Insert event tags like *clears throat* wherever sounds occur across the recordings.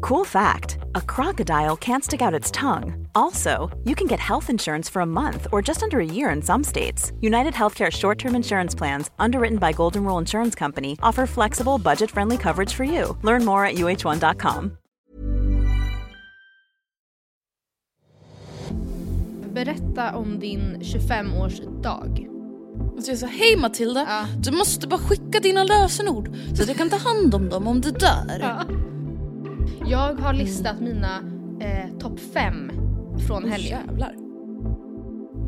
Cool fact a crocodile can't stick out its tongue. Also, you can get health insurance for a month or just under a year in some states. United Healthcare short term insurance plans, underwritten by Golden Rule Insurance Company, offer flexible, budget friendly coverage for you. Learn more at uh1.com. Berätta om din 25-årsdag. Och så jag sa, hej Matilda, Ja. du måste bara skicka dina lösenord så att jag kan ta hand om dem om du dör. Ja. Jag har listat mina eh, topp fem från helgen. Jävlar.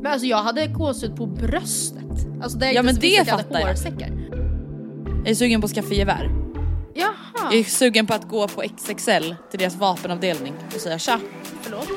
Men alltså jag hade gåshud på bröstet. Alltså det är Ja, men det fattar jag. hårsäckar. Jag är sugen på att skaffa gevär. Jaha, Jag är sugen på att gå på XXL till deras vapenavdelning och säga tja. förlåt.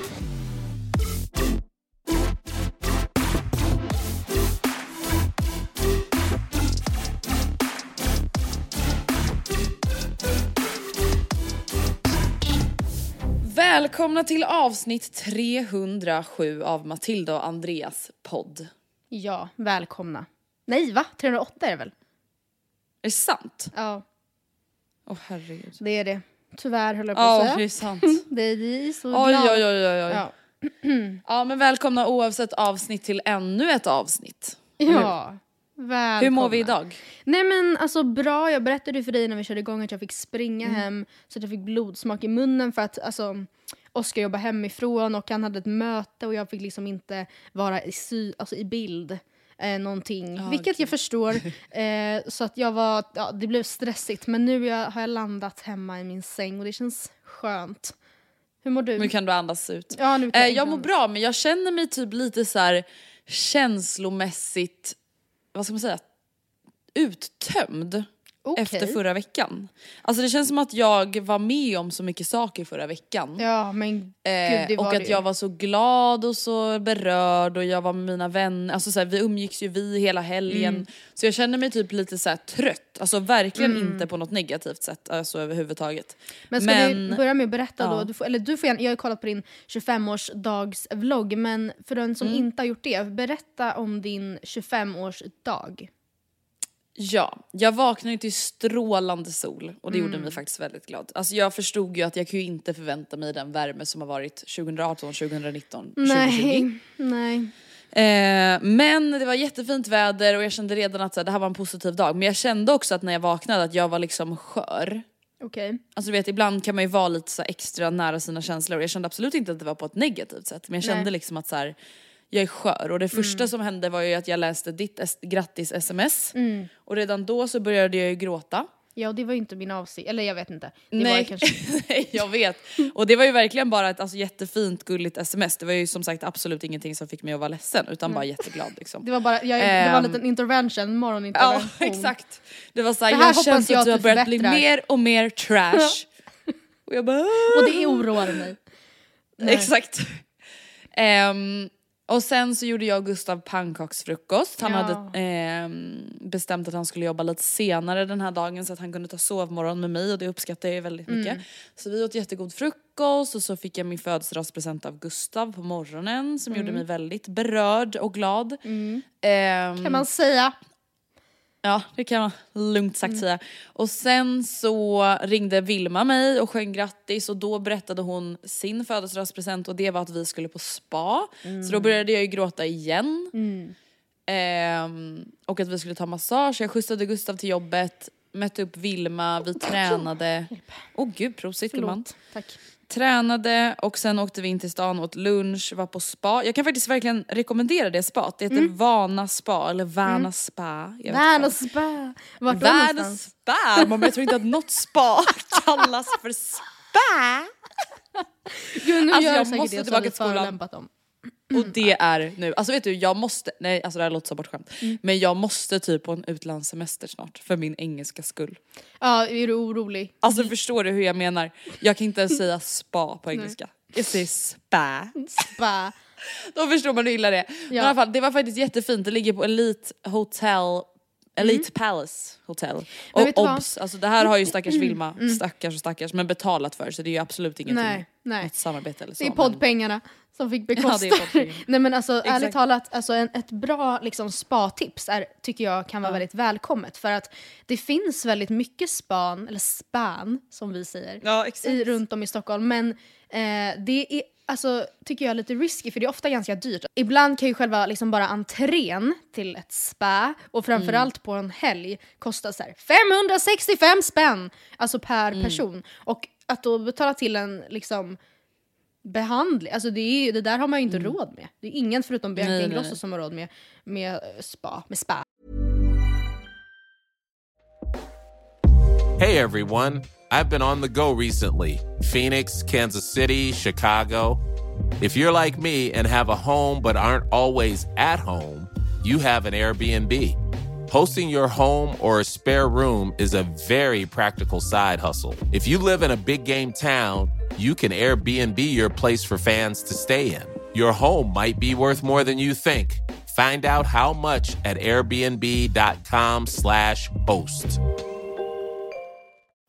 Välkomna till avsnitt 307 av Matilda och Andreas podd. Ja, välkomna. Nej va? 308 är det väl? Är det sant? Ja, Åh herregud. det är det. Tyvärr höll jag på Ja, att det är säga. sant. *laughs* Det är så Oj, glada. oj, oj, oj, oj. Ja. Ja, men välkomna oavsett avsnitt till ännu ett avsnitt. ja. Välkomna. Hur mår vi idag? Nej men alltså bra, jag berättade för dig när vi körde igång att jag fick springa Mm. hem så att jag fick blodsmak i munnen för att alltså Oskar jobbar hemifrån och han hade ett möte och jag fick liksom inte vara i, sy, alltså, i bild eh, någonting. Ah, vilket jag förstår. *laughs* Eh, så att jag var, ja, det blev stressigt men nu jag, har jag landat hemma i min säng och det känns skönt. Hur mår du? Nu kan du andas ut. Ja, nu kan Eh, jag jag mår bra men jag känner mig typ lite så här känslomässigt, vad ska man säga, uttömd. Okej. Efter förra veckan. Alltså det känns som att jag var med om så mycket saker förra veckan. Ja men gud det Eh, och det att ju. jag var så glad och så berörd och jag var med mina vänner, alltså så här, vi umgicks ju vi hela helgen. Mm. Så jag känner mig typ lite så trött, alltså verkligen inte på något negativt sätt alltså överhuvudtaget. Men ska Men- vi börja med att berätta Ja. då? Du får, eller du får gärna, jag har kollat på din 25-årsdagsvlogg men för den som Mm. inte har gjort det, berätta om din 25-årsdag. Ja, jag vaknade ju till strålande sol och det Mm. gjorde mig faktiskt väldigt glad. Alltså jag förstod ju att jag kan ju inte förvänta mig den värme som har varit 2018, 2019, 2020. Nej, nej. Eh, men det var jättefint väder och jag kände redan att så här, det här var en positiv dag. Men jag kände också att när jag vaknade att jag var liksom skör. Okej. Alltså du vet ibland kan man ju vara lite så extra nära sina känslor och jag kände absolut inte att det var på ett negativt sätt. Men jag kände Nej. liksom att så här, jag är skör och det första som hände var ju att jag läste ditt grattis-sms och redan då så började jag ju gråta. Ja, det var ju inte min avsikt. Eller jag vet inte. Det Nej. kanske... *laughs* Nej jag vet. Och det var ju verkligen bara ett alltså, jättefint gulligt sms. Det var ju som sagt absolut ingenting som fick mig att vara ledsen utan bara jätteglad liksom. *laughs* Det var bara, jag, det var en Ehm. liten intervention, en Ja morgonintervention. *laughs* exakt. Det var såhär, jag känner jag att du har börjat bli mer och mer trash. och jag bara Och det oroar mig. Nej. Exakt. Ehm, och sen så gjorde jag och Gustav pannkaksfrukost. Han Ja. hade ehm, bestämt att han skulle jobba lite senare den här dagen så att han kunde ta sovmorgon med mig och det uppskattar jag väldigt mycket. Mm. Så vi åt jättegod frukost och så fick jag min födelsedagspresent av Gustav på morgonen som gjorde mig väldigt berörd och glad. Mm. Kan man säga. Ja, det kan man lugnt sagt säga. Och sen så ringde Vilma mig och sjöng grattis och då berättade hon sin födelsedagspresent och det var att vi skulle på spa. Så då började jag ju gråta igen. Ehm, och att vi skulle ta massage. Jag skjutsade Gustav till jobbet mötte upp Vilma, vi tränade. Åh oh, gud, prosit gumman. Tack. Tränade och sen åkte vi in till stan, åt lunch, var på spa. Jag kan faktiskt verkligen rekommendera det spat. Det heter Mm. Vana spa eller Vana spa. Värn vad. och spa. Vart Världens någonstans? spa! Mamma, jag tror inte att något spa *laughs* kallas för spa. Gud, nu Alltså, gör jag måste tillbaka till skolan. förolämpat Och det är nu, alltså vet du jag måste, nej alltså det här låter så bortskämt. Mm. Men jag måste typ på en utlandssemester snart för min engelska skull. Ja, är du orolig? Alltså förstår du hur jag menar? Jag kan inte ens säga *laughs* spa på engelska. Jag säger spa. Spa. Då förstår man hur illa det är. Men i alla fall, det var faktiskt jättefint, det ligger på Elite Hotel Elite Palace Hotel. Mm. Men Och obs, alltså det här har ju stackars Vilma, stackars och stackars, men betalat för så det är ju absolut ingenting. Nej, nej. Något samarbete eller så. Det är poddpengarna som fick bekosta poddpengarna. *laughs* Nej men alltså ärligt talat, alltså en, ett bra liksom, spa-tips är, tycker jag kan vara väldigt välkommet. För att det finns väldigt mycket span, eller span som vi säger, Ja i, runt om i Stockholm. Men eh, det är, alltså, tycker jag är lite risky för det är ofta ganska dyrt. Ibland kan ju själva liksom bara entrén till ett spa och framförallt på en helg kosta så här 565 spänn! Alltså per Mm. person. Och att då betala till en liksom behandling, alltså det, är, det där har man ju inte råd med. Det är ingen förutom Bianca Mm. Nej, Ingrosso nej. som har råd med, med spa. Med spa. Hey everyone, I've been on the go recently Phoenix, Kansas City, Chicago. If you're like me and have a home but aren't always at home, you have an Airbnb. Hosting your home or a spare room is a very practical side hustle. If you live in a big game town, you can Airbnb your place for fans to stay in. Your home might be worth more than you think. Find out how much at airbnb.com/slash host.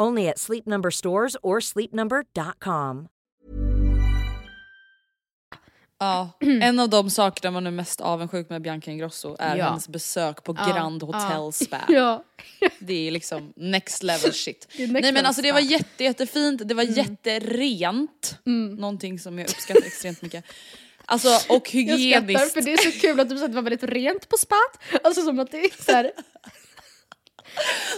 Only at Sleep Number stores or sleepnumber.com. Ja, *clears throat* en av de sakerna man är mest avundsjuk med Bianca Ingrosso är Ja. hennes besök på Grand Hotel *laughs* Spa. Ja. Det är liksom next level *laughs* shit. next Nej men alltså det var jätte, jättefint, det var jätterent. Någonting som jag uppskattar extremt mycket. Alltså och Jag skrattar hygieniskt. för det är så kul att du sa att det var väldigt rent på spat. Alltså som att det är så här. *laughs*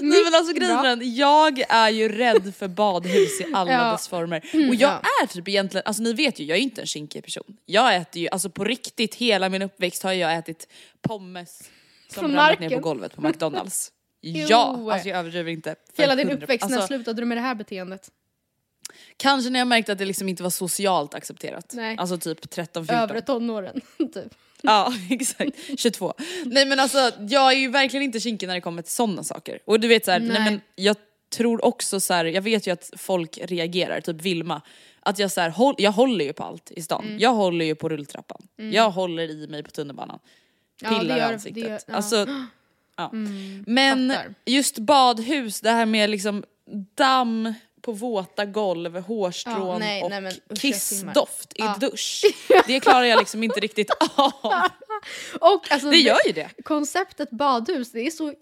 Nej men alltså grejen är den, jag är ju rädd för badhus i alla *laughs* Ja. dess former. Och jag ja. är typ egentligen, alltså ni vet ju jag är inte en kinkig person. Jag äter ju, alltså på riktigt hela min uppväxt har jag ätit pommes som Från ramlat ner på golvet på McDonalds. *laughs* ja, alltså jag överdriver inte. Hela din 100 uppväxt, när alltså, slutade du med det här beteendet? Kanske när jag märkte att det liksom inte var socialt accepterat. Nej. Alltså typ 13-14. Övre tonåren, *laughs* typ. Ja *laughs* exakt, 22. Nej men alltså jag är ju verkligen inte kinkig när det kommer till sådana saker. Och du vet såhär, nej. Nej. men jag tror också så här, jag vet ju att folk reagerar, typ Vilma. Att jag så här, håll, jag håller ju på allt i stan. Mm. Jag håller ju på rulltrappan. Jag håller i mig på tunnelbanan. Ja, Pillar det gör- i ansiktet. gör- ja. Alltså, *gasps* ja. Men fattar. just badhus, det här med liksom damm på våta golv, hårstrån Ja, nej, och nej, men usch, kissdoft i Ja. dusch. *laughs* Det klarar jag liksom inte riktigt av. *laughs* Och alltså, Det gör ju det. konceptet badhus, det är så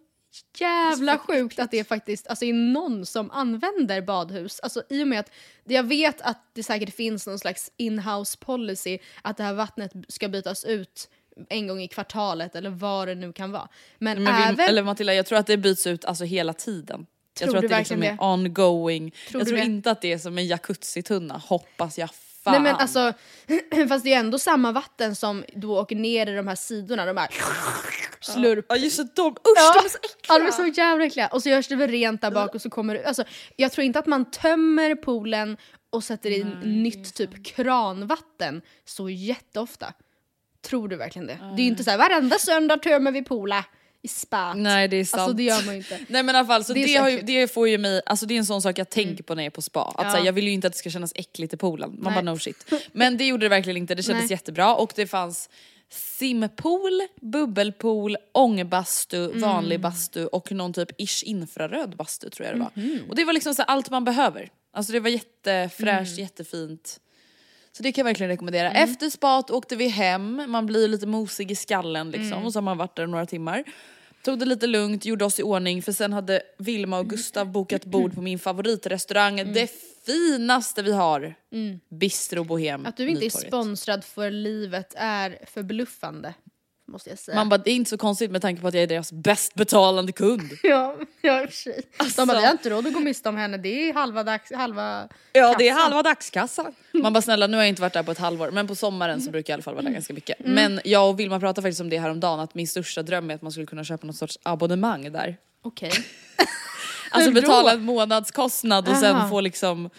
jävla sjukt att det faktiskt alltså, är någon som använder badhus. Alltså, I och med att jag vet att det säkert finns någon slags in-house policy att det här vattnet ska bytas ut en gång i kvartalet eller vad det nu kan vara. Men, Men även... eller Matilda, jag tror att det byts ut alltså hela tiden. Tror jag tror att det liksom är verkligen ongoing. Tror jag tror det? inte att det är som en jacuzzi-tunna, hoppas jag fan. Nej men alltså, *clears throat* fast det är ändå samma vatten som då åker ner i de här sidorna, de här slurp. Ja just det, de, usch Ja. de är så äckliga! Ja, de är så jävla äckliga. Och så görs det väl rent där bak och så kommer det... Alltså, jag tror inte att man tömmer poolen och sätter in nytt typ kranvatten så jätteofta. Tror du verkligen det? Det är ju inte så här varenda söndag tömmer vi poola i spat. Nej det är sant. Alltså det gör man ju inte. Nej men i alla fall, så Det det, ju, det får ju mig, alltså det är en sån sak jag tänker på när jag är på spa. Att Ja. så här, jag vill ju inte att det ska kännas äckligt i poolen. Man Nej. bara no shit. Men det gjorde det verkligen inte, det kändes Nej. jättebra och det fanns simpool, bubbelpool, ångbastu, Mm. vanlig bastu och någon typ ish infraröd bastu tror jag det var. Mhm. Och det var liksom så allt man behöver. Alltså det var jättefräscht, Mm. jättefint. Så det kan jag verkligen rekommendera. Efter spat åkte vi hem, man blir lite mosig i skallen liksom Mm. och så har man varit där några timmar. Tog det lite lugnt, gjorde oss i ordning för sen hade Vilma och Gustav bokat bord på min favoritrestaurang, Mm. det finaste vi har. Bistro Bohem, Att du inte är Nytorget. sponsrad för livet är förbluffande. Måste jag säga. Man bara, det är inte så konstigt med tanke på att jag är deras bäst betalande kund. *laughs* ja, ja, i och för sig. Alltså- De bara, vi har inte råd att gå miste om henne, det är halva, dags, halva Ja det är kassan." halva dagskassan. Man bara snälla nu har jag inte varit där på ett halvår men på sommaren så brukar jag i alla fall vara där ganska mycket. Men jag och Vilma pratade faktiskt om det här om dagen att min största dröm är att man skulle kunna köpa något sorts abonnemang där. Okej. *laughs* Alltså Hur då? betala en månadskostnad och sen Aha. få liksom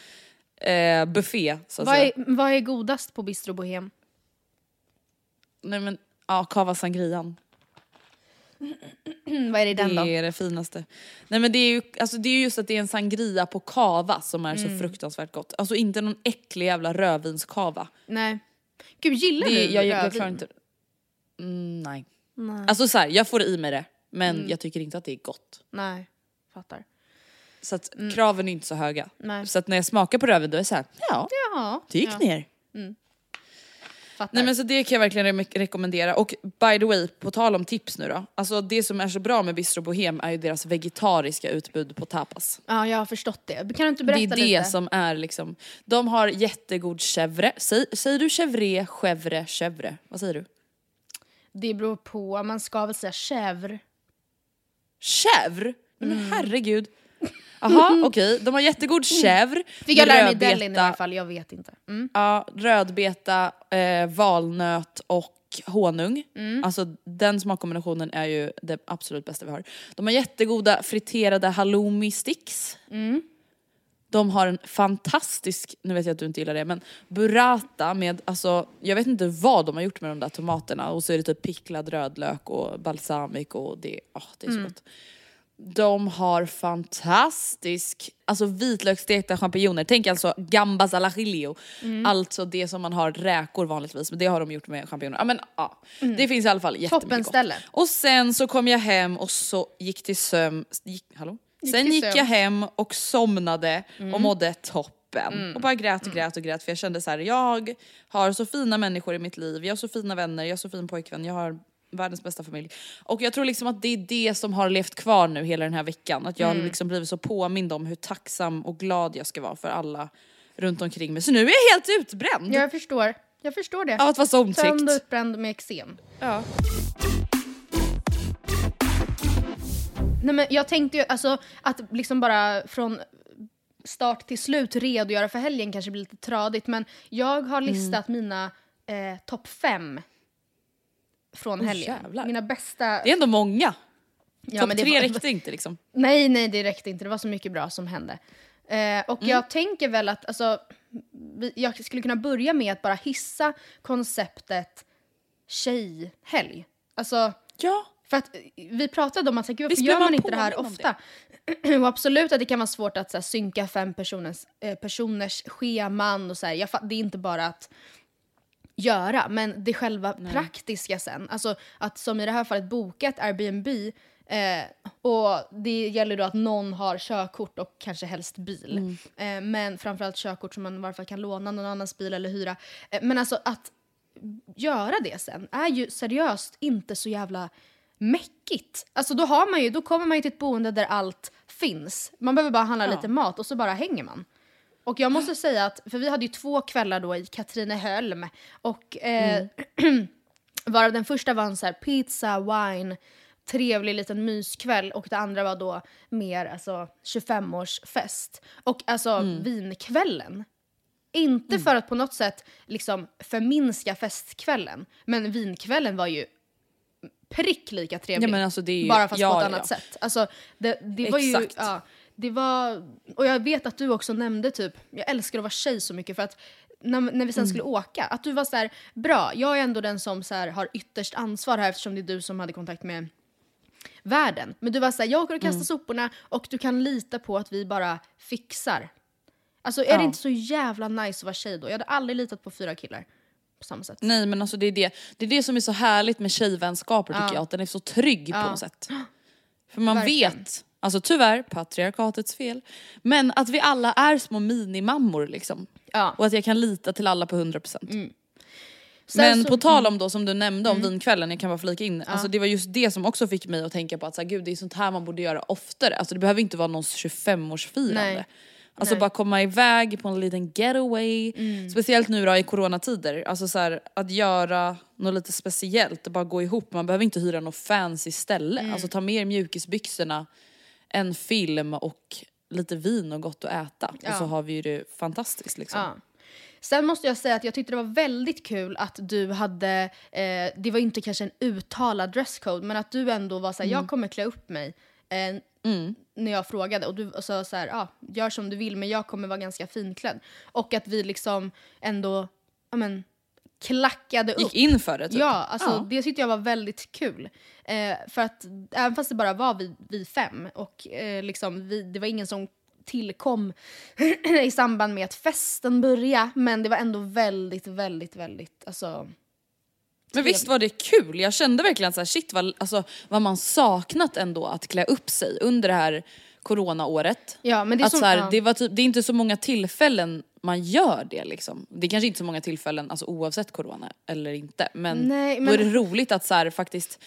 eh, buffé så att Vad säga. är, vad är godast på Bistro Bohem? Nej men ja, cava sangrian. Mm, *clears throat* vad är det i den då? Det är det finaste. Nej men det är ju alltså, det är ju just att det är en sangria på kava som är Mm. så fruktansvärt gott. Alltså inte någon äcklig jävla rödvinskava. Nej. Gud, gillar Det, du jag, jag, klarar inte... Mm, nej. Nej. Alltså så här, jag får i mig det men Mm. jag tycker inte att det är gott. Nej, fattar. Så att Mm. kraven är inte så höga. Nej. Så att när jag smakar på rödvin då är det så här, ja, Ja, det gick ja, ner. Fattar. Nej men så det kan jag verkligen re- rekommendera. Och by the way, på tal om tips nu då. Alltså det som är så bra med Bistro Bohem är ju deras vegetariska utbud på tapas. Ja, jag har förstått det. Kan du inte Det är berätta det lite? som är liksom, de har jättegod chèvre. Säg, säger du chèvre, chèvre, chèvre? Vad säger du? Det beror på, man ska väl säga chèvre. Chèvre? Mm. men herregud. Jaha okej, de har jättegod chèvre. Fick jag lära mig i Delhin i alla fall, jag vet inte. Mm. Ja, rödbeta, eh, valnöt och honung. Mm. Alltså den smakkombinationen är ju det absolut bästa vi har. De har jättegoda friterade halloumi sticks. Mm. De har en fantastisk, nu vet jag att du inte gillar det, men burrata med, alltså jag vet inte vad de har gjort med de där tomaterna och så är det typ picklad rödlök och balsamic och det, oh, det är så gott. De har fantastisk, alltså vitlöksstekta champinjoner. Tänk alltså gambas alla chilio. Alltså det som man har räkor vanligtvis, men det har de gjort med champinjoner. Ja men ja, det finns i alla fall jättemycket Toppenställe. gott. Och sen så kom jag hem och så gick till sömn, gick, hallå? sen till gick sömns. jag hem och somnade och mådde toppen. Och bara grät och grät och grät för jag kände så här: jag har så fina människor i mitt liv, jag har så fina vänner, jag har så fin pojkvän, jag har världens bästa familj. Och jag tror liksom att det är det som har levt kvar nu hela den här veckan. Att jag har liksom blivit så påmind om hur tacksam och glad jag ska vara för alla runt omkring mig. Så nu är jag helt utbränd Jag förstår. Jag förstår det. av att vara så Tömd och omtyckt. utbränd med eksem. Ja. Nej, men jag tänkte ju alltså att liksom bara från start till slut redogöra för helgen kanske blir lite tradigt men jag har listat mina eh, topp fem från Åh, helgen. jävlar. Mina bästa... Det är ändå många. Ja, Topp men det tre var- räckte inte liksom. Nej, nej det räckte inte. Det var så mycket bra som hände. Eh, och jag tänker väl att alltså, jag skulle kunna börja med att bara hissa konceptet tjejhelg. Alltså, Ja. för att eh, vi pratade om att så, här, gud, varför gör man man inte det här ofta? *clears throat* och absolut att det kan vara svårt att så här, synka fem personers, eh, personers scheman och så här. Jag, det är inte bara att göra, men det själva praktiska sen. Alltså att som i det här fallet boka ett Airbnb eh, och det gäller då att någon har körkort och kanske helst bil. Eh, men framförallt körkort som man i varje fall kan låna någon annans bil eller hyra. Eh, men alltså att göra det sen är ju seriöst inte så jävla mäckigt. Alltså då, har man ju, då kommer man ju till ett boende där allt finns. Man behöver bara handla lite mat och så bara hänger man. Och jag måste säga att, för vi hade ju två kvällar då i Katrineholm och eh, *clears throat* varav den första var en så här pizza, wine, trevlig liten myskväll och det andra var då mer alltså 25-årsfest. Och alltså vinkvällen. Inte för att på något sätt liksom förminska festkvällen, men vinkvällen var ju prick lika trevlig. Ja, alltså ju- bara fast ja, på ett ja, annat sätt. Alltså, det, det var ju... Det var... Och jag vet att du också nämnde typ, jag älskar att vara tjej så mycket för att när, när vi sen Mm. skulle åka, att du var så här, bra, jag är ändå den som så här, har ytterst ansvar här eftersom det är du som hade kontakt med världen. Men du var så här, jag åker och kastar Mm. soporna och du kan lita på att vi bara fixar. Alltså är Ja. det inte så jävla nice att vara tjej då? Jag hade aldrig litat på fyra killar på samma sätt. Nej men alltså det är det, det är det som är så härligt med tjejvänskaper tycker Ja. jag, att den är så trygg på Ja. något sätt. För man Verkligen. vet, alltså tyvärr, patriarkatets fel, men att vi alla är små minimammor liksom. Ja. Och att jag kan lita till alla på 100%. Sen Men så- på tal om då som du nämnde om vinkvällen, jag kan bara flika in, alltså det var just det som också fick mig att tänka på att så här, gud det är sånt här man borde göra oftare. Alltså det behöver inte vara någons 25-årsfirande. Nej. Alltså Nej. bara komma iväg på en liten getaway. Mm. Speciellt nu då i coronatider. Alltså så här, att göra något lite speciellt, bara gå ihop. Man behöver inte hyra något fancy ställe. Mm. Alltså ta med er mjukisbyxorna, en film och lite vin och gott att äta. Och Ja. så har vi ju det fantastiskt liksom. Ja. Sen måste jag säga att jag tyckte det var väldigt kul att du hade, eh, det var inte kanske en uttalad dresscode, men att du ändå var såhär, Mm. jag kommer klä upp mig eh, när jag frågade och du sa såhär, ja, gör som du vill men jag kommer vara ganska finklädd. Och att vi liksom ändå, ja men, klackade upp. Gick in för det typ. Ja, alltså Ja. det tyckte jag var väldigt kul. Eh, för att även fast det bara var vi, vi fem och eh, liksom vi, det var ingen som tillkom *clears throat* i samband med att festen började men det var ändå väldigt, väldigt, väldigt alltså Men visst var det kul? Jag kände verkligen så här, shit vad, alltså, vad man saknat ändå att klä upp sig under det här coronaåret. Ja, men det är att som- så här, ja. det, var typ, det är inte så många tillfällen man gör det liksom. Det är kanske inte så många tillfällen alltså, oavsett corona eller inte. Men, Nej, då men- är det roligt att så här, faktiskt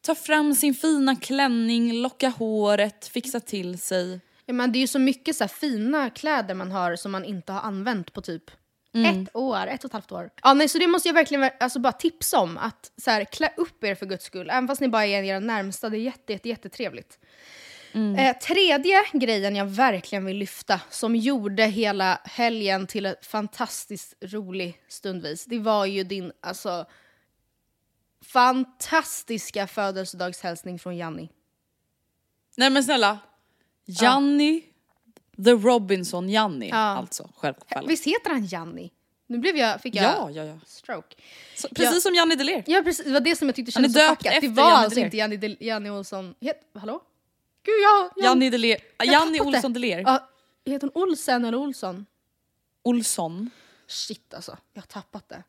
ta fram sin fina klänning, locka håret, fixa till sig. Ja, men det är ju så mycket så här fina kläder man har som man inte har använt på typ ett år, ett och ett halvt år. Ja, nej, så det måste jag verkligen ver- alltså, bara tipsa om. Att så här, klä upp er för guds skull. Även fast ni bara är era närmsta. Det är jätte, jätte, jättetrevligt. Eh, tredje grejen jag verkligen vill lyfta, som gjorde hela helgen till en fantastiskt rolig stundvis, det var ju din alltså fantastiska födelsedagshälsning från Janni. Nej men snälla, Janni, the Robinson Janni Ja. alltså självfallet. Visst heter han Janni? Nu blev jag, fick jag Ja, ja, ja. stroke. Så, precis Ja. som Janni Deler. Ja precis, det var det som jag tyckte kändes så döpt fuckat. Det var Janni alltså Deler. inte Janni, Olsson. Het, hallå? Gud jag... jag Janni Deler, jag Janni. Olsson Deler. Ja, heter hon Olsen eller Olsson? Olsson. Shit alltså, jag har tappat det.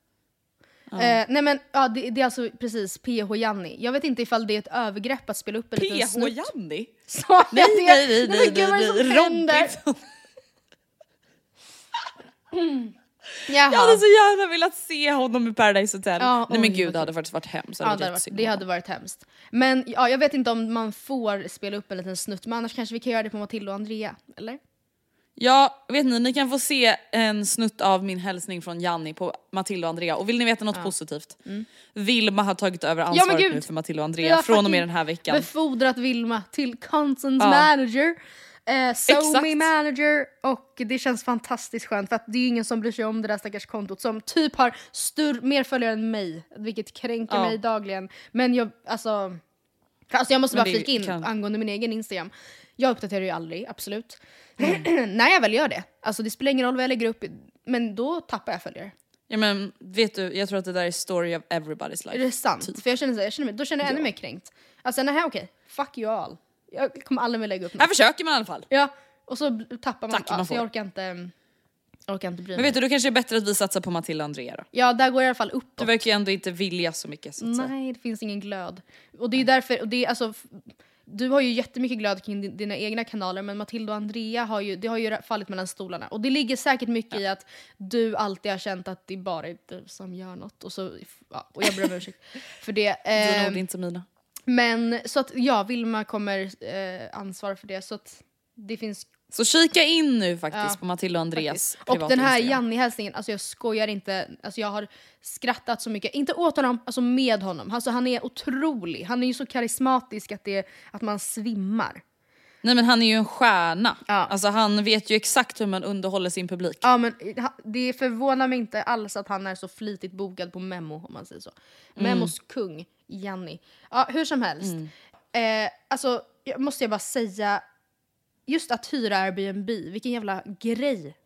Eh, nej men ja, det, det är alltså precis PH Janni. Jag vet inte ifall det är ett övergrepp att spela upp en liten PH snutt. Janni? *laughs* Sa jag Nej, det? nej, nej, men nej, gud, vad är det som nej, händer? Robinson. *laughs* *laughs* Jaha. Jag hade så gärna velat se honom i Paradise Hotel. Ja, Nej men gud det hade faktiskt varit hemskt. Ja, det, hade varit, det hade varit hemskt. Men ja, jag vet inte om man får spela upp en liten snutt, men annars kanske vi kan göra det på Matilda och Andrea, eller? Ja, vet ni, ni kan få se en snutt av min hälsning från Janni på Matilda och Andrea. Och vill ni veta något positivt? Vilma har tagit över ansvaret gud! nu för Matilda och Andrea från och med den här veckan. Befordrat Vilma till content Ja. manager, eh, SoMe manager och det känns fantastiskt skönt för att det är ju ingen som bryr sig om det där stackars kontot som typ har större, mer följare än mig, vilket kränker Ja. mig dagligen. Men jag, alltså, alltså jag måste Men bara flika in kan- angående min egen Instagram. Jag uppdaterar ju aldrig, absolut. Mm. *clears throat* När jag väl gör det, alltså det spelar ingen roll vad jag lägger upp, men då tappar jag följare. Ja men vet du, jag tror att det där är story of everybody's life. Är det sant? Typ. För jag känner, så, jag känner mig, då känner jag ännu mer kränkt. Alltså nej okej, fuck you all. Jag kommer aldrig mer lägga upp något. Här försöker man i alla fall. Ja, och så tappar man. Tack, man alltså, jag orkar inte, jag orkar inte bry Men mig. vet du, då kanske det är bättre att vi satsar på Matilda och Andrea då. Ja, där går jag i alla fall Du uppåt. verkar ju ändå inte vilja så mycket så att säga. Nej, det finns ingen glöd. Och det är därför, och det är alltså, du har ju jättemycket glöd kring din- dina egna kanaler men Matilda och Andrea har ju, det har ju fallit mellan stolarna. Och det ligger säkert mycket i att du alltid har känt att det bara är du som gör något. Och, så, ja, och jag ber om ursäkt för det. *laughs* Dina Ehm, ord, inte mina. Men så att ja, Vilma kommer eh, ansvara för det. Så att det finns Så kika in nu faktiskt Ja, på Matilda och Andreas. Och den här. Janni-hälsningen, alltså jag skojar inte. Alltså jag har skrattat så mycket. Inte åt honom, alltså med honom. Alltså han är otrolig. Han är ju så karismatisk att, det, att man svimmar. Nej men han är ju en stjärna. Ja. Alltså han vet ju exakt hur man underhåller sin publik. Ja, men ha- det förvånar mig inte alls att han är så flitigt bokad på Memo om man säger så. Memos kung, Janni. Ja, hur som helst. Eh, alltså, jag måste jag bara säga, just att hyra Airbnb, vilken jävla grej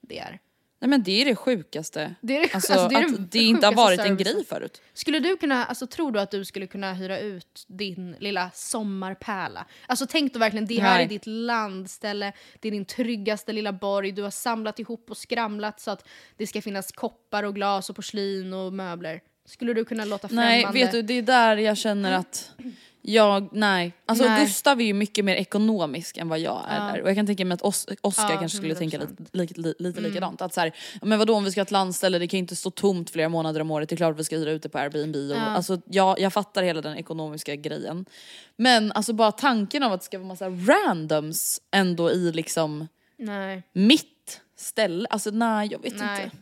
det är. Nej men det är det sjukaste. Det är det- alltså, alltså, det är att det inte har varit en grej förut. Skulle du kunna, alltså tror du att du skulle kunna hyra ut din lilla sommarpärla? Alltså tänk då verkligen, det här Nej. är ditt landställe, det är din tryggaste lilla borg, du har samlat ihop och skramlat så att det ska finnas koppar och glas och porslin och möbler. Skulle du kunna låta främmande? Nej vet du, det är där jag känner att jag, nej. Alltså Nej. Gustav är ju mycket mer ekonomisk än vad jag är där. Och jag kan tänka mig att Os- Oscar Ja, kanske skulle tänka 100%. lite, lite, lite likadant. Att så här, ja, men vadå om vi ska ha ett landställe, det kan ju inte stå tomt flera månader om året, det är klart vi ska hyra ut det på Airbnb. Och, alltså, jag, jag fattar hela den ekonomiska grejen. Men alltså bara tanken av att det ska vara massa randoms ändå i liksom Nej. mitt ställe, alltså nej jag vet Nej. inte.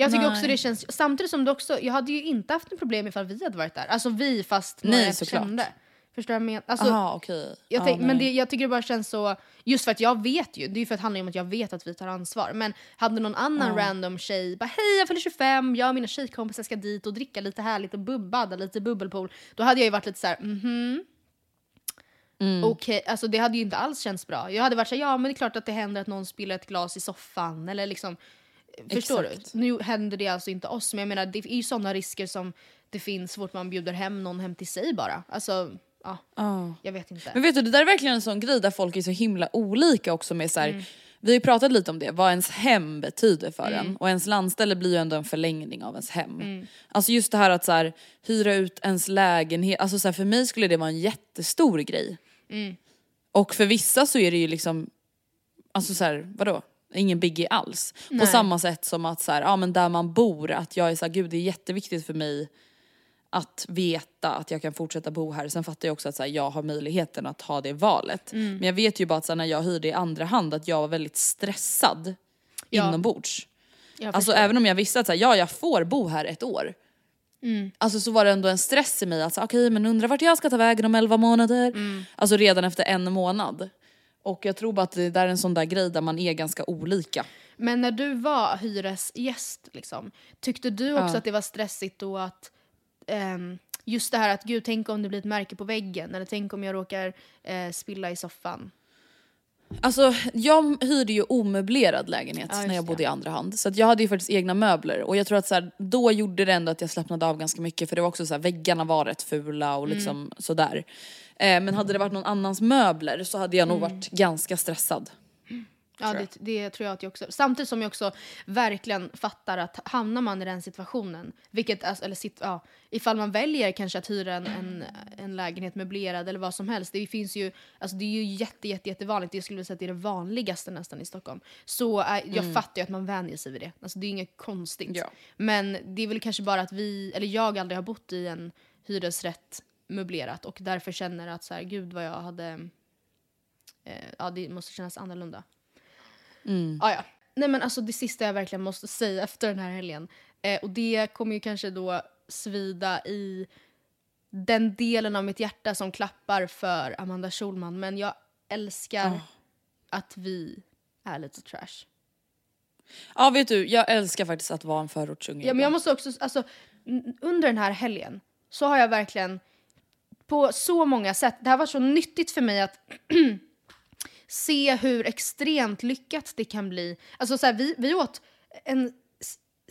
Jag tycker Nej. också det känns, samtidigt som det också, jag hade ju inte haft något problem ifall vi hade varit där. Alltså vi fast några Nej, jag kände. Förstår jag menar? Alltså, Jaha okej. Jag Ja, tänk, men nej. det, jag tycker det bara känns så, just för att jag vet ju, det är ju för att det handlar om att jag vet att vi tar ansvar. Men hade någon annan random tjej bara hej jag fyller 25, jag och mina tjejkompisar ska dit och dricka lite härligt och bub- badda lite bubbelpool. Då hade jag ju varit lite så här: mhm. Mm. Okej, alltså det hade ju inte alls känts bra. Jag hade varit så här, ja men det är klart att det händer att någon spiller ett glas i soffan eller liksom Förstår Exakt. du? Nu händer det alltså inte oss, men jag menar det är ju sådana risker som det finns så fort man bjuder hem någon hem till sig bara. Alltså, ja, Ja. jag vet inte. Men vet du, det där är verkligen en sån grej där folk är så himla olika också med så här, Mm. Vi har ju pratat lite om det, vad ens hem betyder för en. Och ens landställe blir ju ändå en förlängning av ens hem. Mm. Alltså just det här att så här, hyra ut ens lägenhet, alltså så här, för mig skulle det vara en jättestor grej. Mm. Och för vissa så är det ju liksom, alltså så här, vadå? Ingen biggie alls. På Nej. samma sätt som att så här, ja men där man bor, att jag är så här, gud det är jätteviktigt för mig att veta att jag kan fortsätta bo här. Sen fattar jag också att så här, jag har möjligheten att ha det valet. Mm. Men jag vet ju bara att så här, när jag hyrde i andra hand att jag var väldigt stressad Ja. inombords. Alltså även om jag visste att så här, ja jag får bo här ett år. Mm. Alltså så var det ändå en stress i mig att så, okej men undrar vart jag ska ta vägen om 11 månader. Mm. Alltså redan efter en månad. Och jag tror bara att det där är en sån där grej där man är ganska olika. Men när du var hyresgäst, liksom, tyckte du också Ja. att det var stressigt då att ehm, just det här att gud, tänk om det blir ett märke på väggen eller tänk om jag råkar eh, spilla i soffan. Alltså jag hyrde ju omöblerad lägenhet Ja, när jag bodde i andra hand. Så jag hade ju faktiskt egna möbler och jag tror att så här, då gjorde det ändå att jag slappnade av ganska mycket för det var också så här, väggarna var rätt fula och liksom sådär. Eh, men hade det varit någon annans möbler så hade jag nog varit ganska stressad. Ja, Tror det, det tror jag att jag också. Samtidigt som jag också verkligen fattar att hamnar man i den situationen, vilket, alltså, eller sitt, ja, ifall man väljer kanske att hyra en, en, en lägenhet möblerad eller vad som helst, det finns ju, alltså det är ju jätte, jätte, jättevanligt, jag skulle vilja säga att det är det vanligaste nästan i Stockholm. Så äh, jag fattar ju att man vänjer sig vid det, alltså det är inget konstigt. Ja. Men det är väl kanske bara att vi, eller jag aldrig har bott i en hyresrätt möblerat och därför känner att så här, gud vad jag hade, eh, ja det måste kännas annorlunda. Ah, ja. Nej men alltså det sista jag verkligen måste säga efter den här helgen. Eh, och det kommer ju kanske då svida i den delen av mitt hjärta som klappar för Amanda Schulman. Men jag älskar att vi är lite trash. Ja vet du, jag älskar faktiskt att vara en förortsunge. Ja, men jag måste också, alltså, under den här helgen så har jag verkligen på så många sätt, det här var så nyttigt för mig att *clears throat* se hur extremt lyckat det kan bli. Alltså så här, vi, vi åt en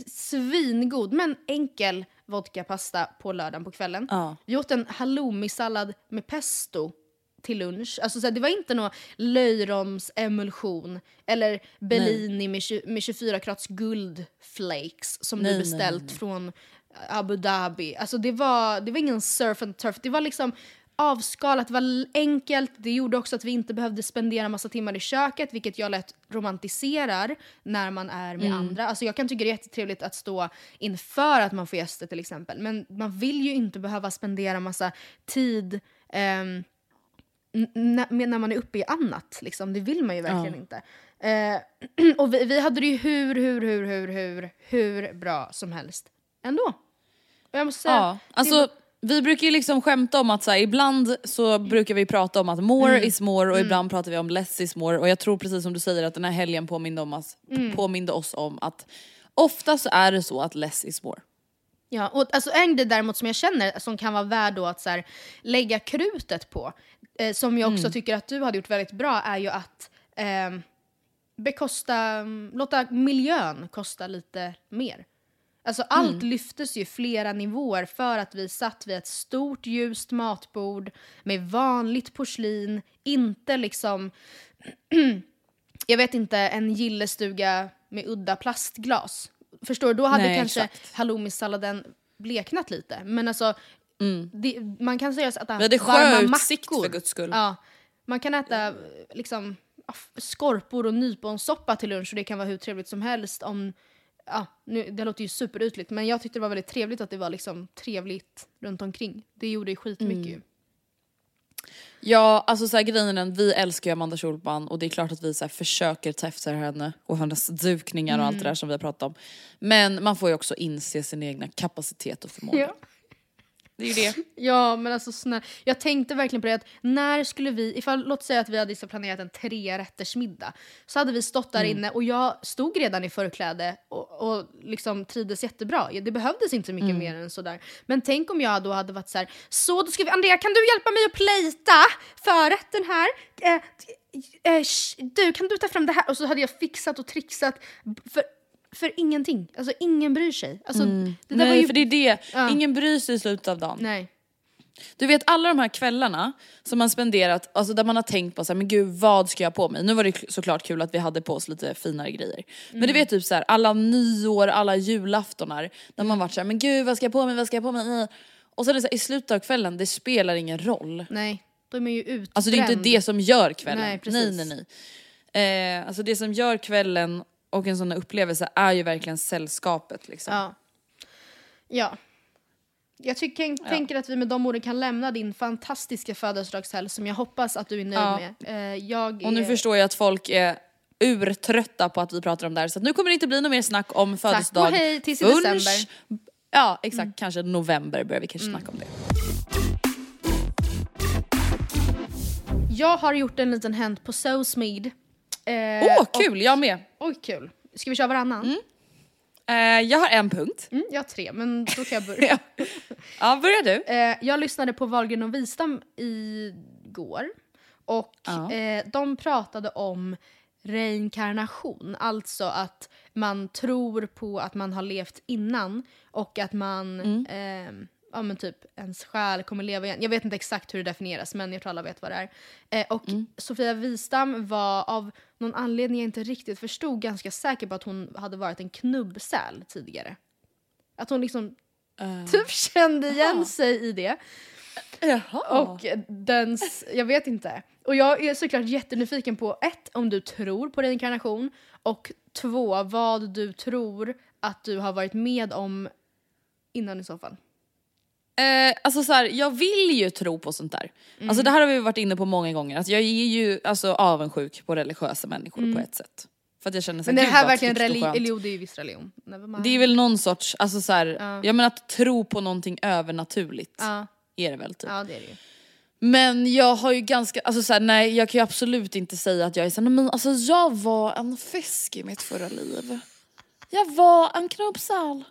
svingod men enkel vodkapasta på lördagen på kvällen. Ja. Vi åt en halloumi-sallad med pesto till lunch. Alltså så här, det var inte någon löjromsemulsion eller Bellini med, med 24 karats guldflakes som Nej, du beställt nej. från Abu Dhabi. Alltså det var, det var ingen surf and turf. Det var liksom avskalat, det var enkelt. Det gjorde också att vi inte behövde spendera massa timmar i köket, vilket jag lätt romantiserar när man är med andra. Alltså jag kan tycka det är jättetrevligt att stå inför att man får gäster till exempel. Men man vill ju inte behöva spendera massa tid med- när man är uppe i annat. Liksom. Det vill man ju verkligen Ja. inte. Eh, *clears throat* och vi, vi hade det ju hur, hur, hur, hur, hur, hur bra som helst ändå. Och jag måste säga, Ja, alltså vi brukar ju liksom skämta om att så här, ibland så brukar vi prata om att more Mm. is more och ibland pratar vi om less is more och jag tror precis som du säger att den här helgen påminde, om oss, Mm. påminde oss om att ofta så är det så att less is more. Ja, och alltså en grej däremot som jag känner som kan vara värd då att så här, lägga krutet på, eh, som jag också tycker att du hade gjort väldigt bra, är ju att ehm, bekosta, mm, låta miljön kosta lite mer. Alltså allt Mm. lyftes ju flera nivåer för att vi satt vid ett stort ljust matbord med vanligt porslin, inte liksom, *clears throat* jag vet inte, en gillestuga med udda plastglas. Förstår du? Då hade Nej, kanske halloumisalladen bleknat lite. Men alltså, det, man kan säga att Mm. Hade varma mackor. för guds skull. Ja, man kan äta liksom skorpor och nyponsoppa till lunch och det kan vara hur trevligt som helst om Ja, nu, det låter ju superytligt men jag tyckte det var väldigt trevligt att det var liksom trevligt runt omkring. Det gjorde ju skitmycket Mm. ju. Ja, alltså så här, grejen är den, vi älskar ju Amanda Schulman och det är klart att vi så här, försöker ta efter henne och hennes dukningar och allt det där som vi har pratat om. Men man får ju också inse sin egna kapacitet och förmåga. Ja. Det är ju det. Ja men alltså snälla, jag tänkte verkligen på det att när skulle vi, ifall låt säga att vi hade planerat en trerättersmiddag så hade vi stått där inne och jag stod redan i förkläde och, och liksom trivdes jättebra. Det behövdes inte mycket mer än sådär. Men tänk om jag då hade varit så här: så då ska vi, Andrea kan du hjälpa mig att plejta förrätten här? Eh, eh, sh- du kan du ta fram det här? Och så hade jag fixat och trixat för, för ingenting. Alltså ingen bryr sig. Alltså, det där Nej var ju, för det är det, Ja. ingen bryr sig i slutet av dagen. Nej. Du vet alla de här kvällarna som man spenderat, alltså där man har tänkt på så här, men gud vad ska jag ha på mig? Nu var det såklart kul att vi hade på oss lite finare grejer. Men du vet typ så här, alla nyår, alla julaftonar, där man varit så här, men gud vad ska jag på mig, vad ska jag på mig? Och så är det så här, i slutet av kvällen, det spelar ingen roll. Nej, de är ju utbränd. Alltså det är inte det som gör kvällen. Nej, precis. nej, nej. nej. Eh, alltså det som gör kvällen och en sån upplevelse är ju verkligen sällskapet liksom. Ja. Ja. Jag tycker, tänker att vi med de orden kan lämna din fantastiska födelsedagshelg som jag hoppas att du är nöjd Ja. med. Eh, jag Och nu är... förstår jag att folk är urtrötta på att vi pratar om det här så nu kommer det inte bli något mer snack om födelsedag. och hej tills i förrän- december. Mm. Ja exakt, kanske november börjar vi kanske snacka om det. Jag har gjort en liten hänt på SoSmeed. Åh Eh, oh, kul, jag med! Oj, kul. Ska vi köra varannan? Eh, jag har en punkt. Mm, jag har tre, men då kan jag börja. *laughs* Ja, börjar du. Eh, jag lyssnade på Wahlgren och Wistam igår. Och Ja. eh, de pratade om reinkarnation. Alltså att man tror på att man har levt innan och att man, eh, ja men typ ens själ kommer leva igen. Jag vet inte exakt hur det definieras men jag tror alla vet vad det är. Eh, och Sofia Wistam var av någon anledning jag inte riktigt förstod ganska säker på att hon hade varit en knubbsäl tidigare. Att hon liksom typ kände igen sig i det. Jaha. Och dens, jag vet inte. Och jag är såklart jättenyfiken på ett, om du tror på reinkarnation och två, vad du tror att du har varit med om innan i så fall. Eh, alltså så här, jag vill ju tro på sånt där. Mm. Alltså det här har vi varit inne på många gånger. Alltså jag är ju alltså, avundsjuk på religiösa människor på ett sätt. För att jag känner så Mm. Men det här verkligen religion, eller det är ju viss religion. Det är väl någon sorts, alltså så här, Ja. jag menar att tro på någonting övernaturligt Ja, är det väl typ. ja det är det ju. Men jag har ju ganska, alltså så här, nej jag kan ju absolut inte säga att jag är såhär, men alltså jag var en fisk i mitt förra liv. Jag var en knubbsäl.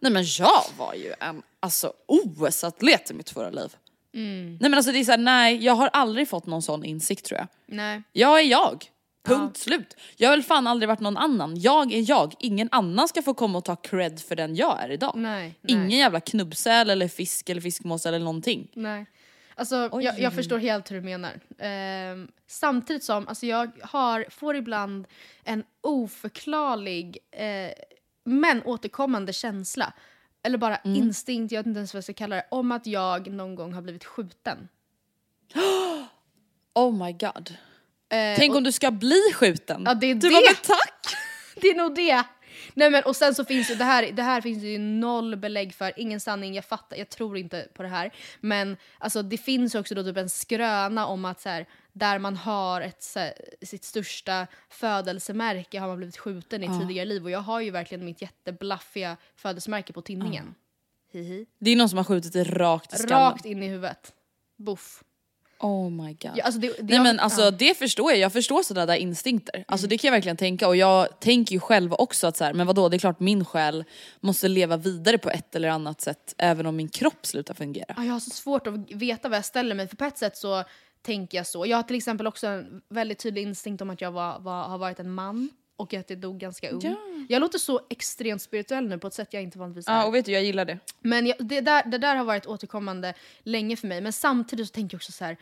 Nej men jag var ju en alltså OS-atlet i mitt förra liv. Mm. Nej men alltså det är såhär, nej jag har aldrig fått någon sån insikt tror jag. Nej. Jag är jag. Punkt slut. Jag har väl fan aldrig varit någon annan. Jag är jag. Ingen annan ska få komma och ta cred för den jag är idag. Nej, Ingen nej. jävla knubbsäl eller fisk eller fiskmås eller någonting. Nej. Alltså, jag, jag förstår helt hur du menar. Ehm, samtidigt som alltså, jag har, får ibland en oförklarlig eh, men återkommande känsla. Eller bara Mm. instinkt, jag vet inte ens vad jag ska kalla det, om att jag någon gång har blivit skjuten. *gasps* Oh my god. Eh, Tänk och- om du ska bli skjuten. Ja, det är du det. bara, tack! *laughs* Det är nog det! Nej men och sen så finns ju det här, det här finns det ju noll belägg för, ingen sanning, jag fattar, jag tror inte på det här. Men alltså det finns också då typ en skröna om att så här, där man har ett, så här, sitt största födelsemärke har man blivit skjuten i tidigare liv och jag har ju verkligen mitt jätteblaffiga födelsemärke på tinningen. Hihi. Det är någon som har skjutit dig rakt i skallen. Rakt in i huvudet. Buff. Oh my god. Ja, alltså det, det, Nej men alltså det förstår jag, jag förstår sådana där instinkter. Alltså det kan jag verkligen tänka och jag tänker ju själv också att så här, men vadå det är klart min själ måste leva vidare på ett eller annat sätt även om min kropp slutar fungera. Ja, jag har så svårt att veta vad jag ställer mig för på ett sätt så tänker jag så. Jag har till exempel också en väldigt tydlig instinkt om att jag var, var, har varit en man och att jag dog ganska ung. Ja. Jag låter så extremt spirituell nu på ett sätt jag inte vanligtvis är. Ja, och vet du, jag gillar det. Men jag, det, där, det där har varit återkommande länge för mig. Men samtidigt så tänker jag också så här.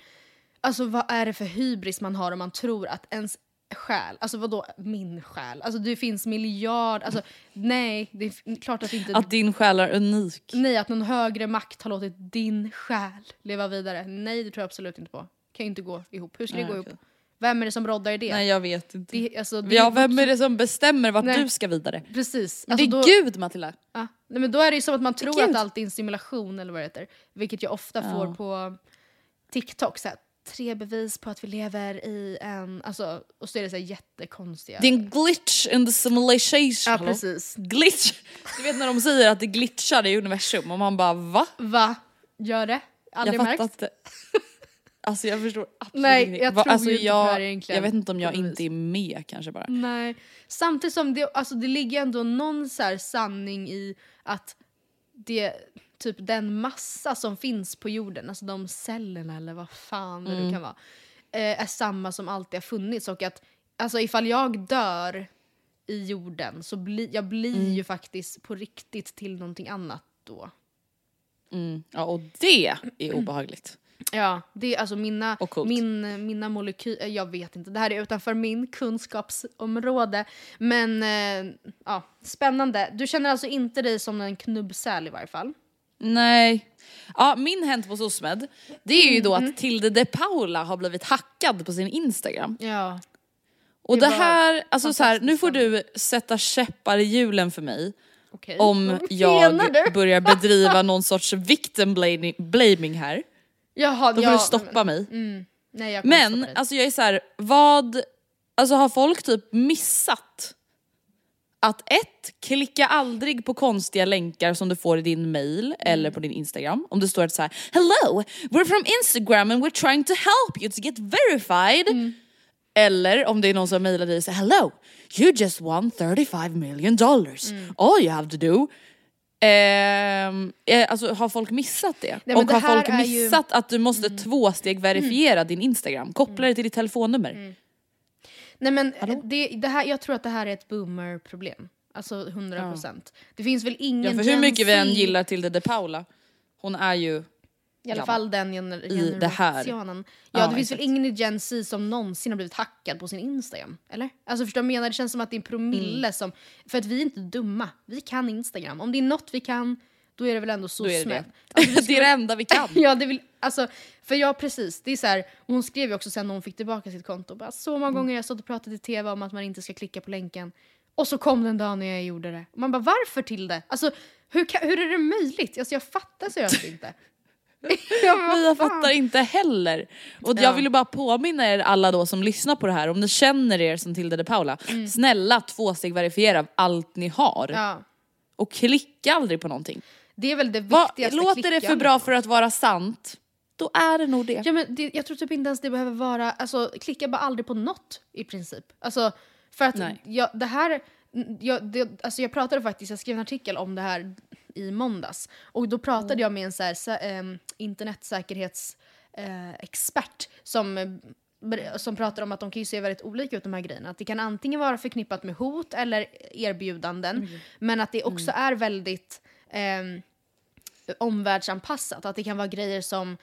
Alltså vad är det för hybris man har om man tror att ens själ, alltså vadå min själ? Alltså det finns miljard, alltså nej, det är klart att inte... Att din själ är unik. Nej, att någon högre makt har låtit din själ leva vidare. Nej, det tror jag absolut inte på. Kan ju inte gå ihop. Hur ska det Nej, gå okej. ihop? Vem är det som roddar i det? Nej jag vet inte. det, alltså, det Ja, vem är det som bestämmer vart Nej. du ska vidare? Precis. det Alltså, är då, Gud Matilda. Ja. Nej, men då är det ju som att man tror Gud. att allt är en simulation eller vad det heter. Vilket jag ofta får Ja. på TikTok. Så här, tre bevis på att vi lever i en... Alltså, och så är det så här jättekonstiga... Det är en glitch in the simulation. Ja, Hallå? precis. Glitch! Du vet när de säger att det glitchar i universum och man bara va? Va? Gör det? Aldrig jag märkt. fattar inte. *laughs* Alltså jag förstår absolut Nej, ingenting. jag tror alltså, ju inte på det här jag, egentligen, jag vet inte om jag på inte är med kanske bara. Nej. Samtidigt som det, alltså, det ligger ändå någon så sanning i att det, typ den massa som finns på jorden, alltså de cellerna eller vad fan det nu Mm. kan vara, eh, är samma som alltid har funnits. Och att alltså, ifall jag dör i jorden så blir jag blir Mm. ju faktiskt på riktigt till någonting annat då. Mm. Ja, och det är *clears throat* obehagligt. Ja, det är alltså mina, min, mina molekyler, jag vet inte, det här är utanför min kunskapsområde. Men eh, ja, spännande. Du känner alltså inte dig som en knubbsäl i varje fall? Nej. Ja, min Hänt på SOSMED, det är ju då Mm. att Tilde de Paula har blivit hackad på sin Instagram. Ja. Och Det det, här, alltså så här, nu får du sätta käppar i hjulen för mig Okej. om jag börjar bedriva någon sorts victim blaming här. Jaha, Då får ja, du stoppa mig. Mm, nej, jag stoppa Men dig. alltså jag är så här, vad, alltså har folk typ missat att ett, klicka aldrig på konstiga länkar som du får i din mail eller på din Instagram. Om det står att så här, hello, we're from Instagram and we're trying to help you to get verified. Eller om det är någon som mejlar dig och säger hello, you just won 35 million dollars. All you have to do eh, alltså har folk missat det? men och det har folk är ju- Mm. missat att du måste tvåsteg verifiera din Instagram? Koppla det till ditt telefonnummer. Nej men det, det här, jag tror att det här är ett boomer-problem. Alltså 100 procent. Det finns väl ingen Ja, för hur mycket vi än gillar Tilde de Paula, hon är ju... I alla fall den gener I det här. generationen. Ja, Ja, det finns exakt. väl ingen i Gen Z som någonsin har blivit hackad på sin Instagram? Eller? Alltså förstår du vad jag menar? Det känns som att det är en promille Mm. som... För att vi är inte dumma. Vi kan Instagram. Om det är något vi kan, då är det väl ändå så Då är det det. *laughs* Alltså, vi *laughs* det är det enda vi kan. *laughs* Ja, det vill, alltså, för jag precis, det är så här, hon skrev ju också sen när hon fick tillbaka sitt konto, bara, så många Mm. gånger jag stått och pratat i tv om att man inte ska klicka på länken. Och så kom den dagen när jag gjorde det. Och man bara, varför till det? Alltså, hur, kan, hur är det möjligt? Alltså, jag fattar seriöst inte. Ja, jag fan? fattar inte heller. Och Ja. jag vill ju bara påminna er alla då som lyssnar på det här, om ni känner er som Tilde de Paula, snälla tvåsteg verifiera allt ni har. Mm. Ja, Och klicka aldrig på någonting. det är väl det Va, viktigaste. låter det för bra för att vara sant, då är det nog det. Ja, men det, jag tror typ inte ens det behöver vara, alltså klicka bara aldrig på något i princip. Alltså, för att jag, det här, jag, det, alltså jag pratade faktiskt, jag skrev en artikel om det här i måndags. Och då pratade jag med en så här, ehm, internetsäkerhetsexpert eh, som eh, som pratar om att de kan ju se väldigt olika ut de här grejerna. Att det kan antingen vara förknippat med hot eller erbjudanden. Men att det också är väldigt ehm, omvärldsanpassat. Att det kan vara grejer som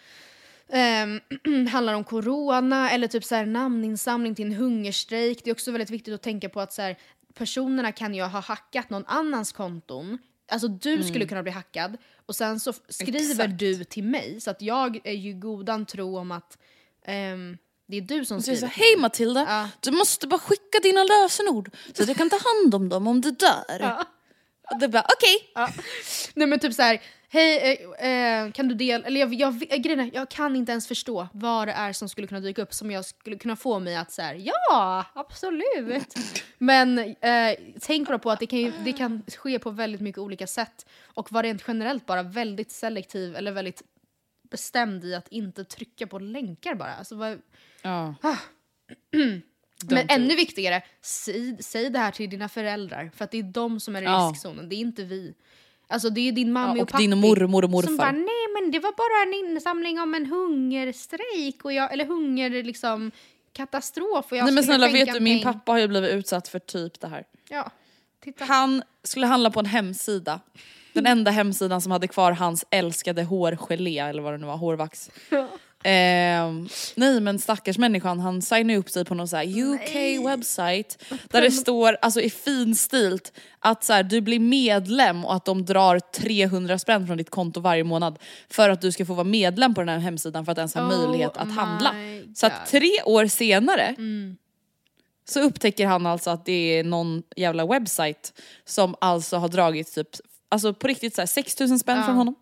ehm, *clears throat* handlar om corona eller typ så här namninsamling till en hungerstrejk. Det är också väldigt viktigt att tänka på att så här, personerna kan ju ha hackat någon annans konton. Alltså du skulle kunna bli hackad och sen så skriver Exakt. du till mig så att jag är ju godan tro om att ehm, det är du som jag skriver. hej Matilda, Ja. du måste bara skicka dina lösenord så att jag kan ta hand om dem om du dör. Ja. Och det bara okej. Ja. Nej men typ så här, hej eh, eh, kan du dela, eller jag, jag, jag, grejen jag kan inte ens förstå vad det är som skulle kunna dyka upp som jag skulle kunna få mig att säga ja absolut. *laughs* men eh, tänk bara på att det kan, ju, det kan ske på väldigt mycket olika sätt och vara rent generellt bara väldigt selektiv eller väldigt bestämd i att inte trycka på länkar bara. Alltså, vad, Ja. Ah. *clears throat* Men do ännu it. viktigare, säg, säg det här till dina föräldrar för att det är de som är i Ja. riskzonen, det är inte vi. Alltså det är din mamma Ja, och, och pappi. din mormor och morfar. Som bara, nej men det var bara en insamling om en hungerstrejk och jag, eller hunger liksom katastrof och jag Nej men snälla vet du, min pappa har ju blivit utsatt för typ det här. Ja, titta. Han skulle handla på en hemsida. Den enda hemsidan som hade kvar hans älskade hårgelé eller vad det nu var, hårvax. Ehm, nej men stackars människan, han signar upp sig på någon så här UK website där det står alltså i finstilt att så här, du blir medlem och att de drar 300 spänn från ditt konto varje månad för att du ska få vara medlem på den här hemsidan för att ens ha Oh möjlighet att handla. my Så att God. tre år senare så upptäcker han alltså att det är någon jävla webbsite som alltså har dragit typ, alltså på riktigt så här 6000 spänn från honom.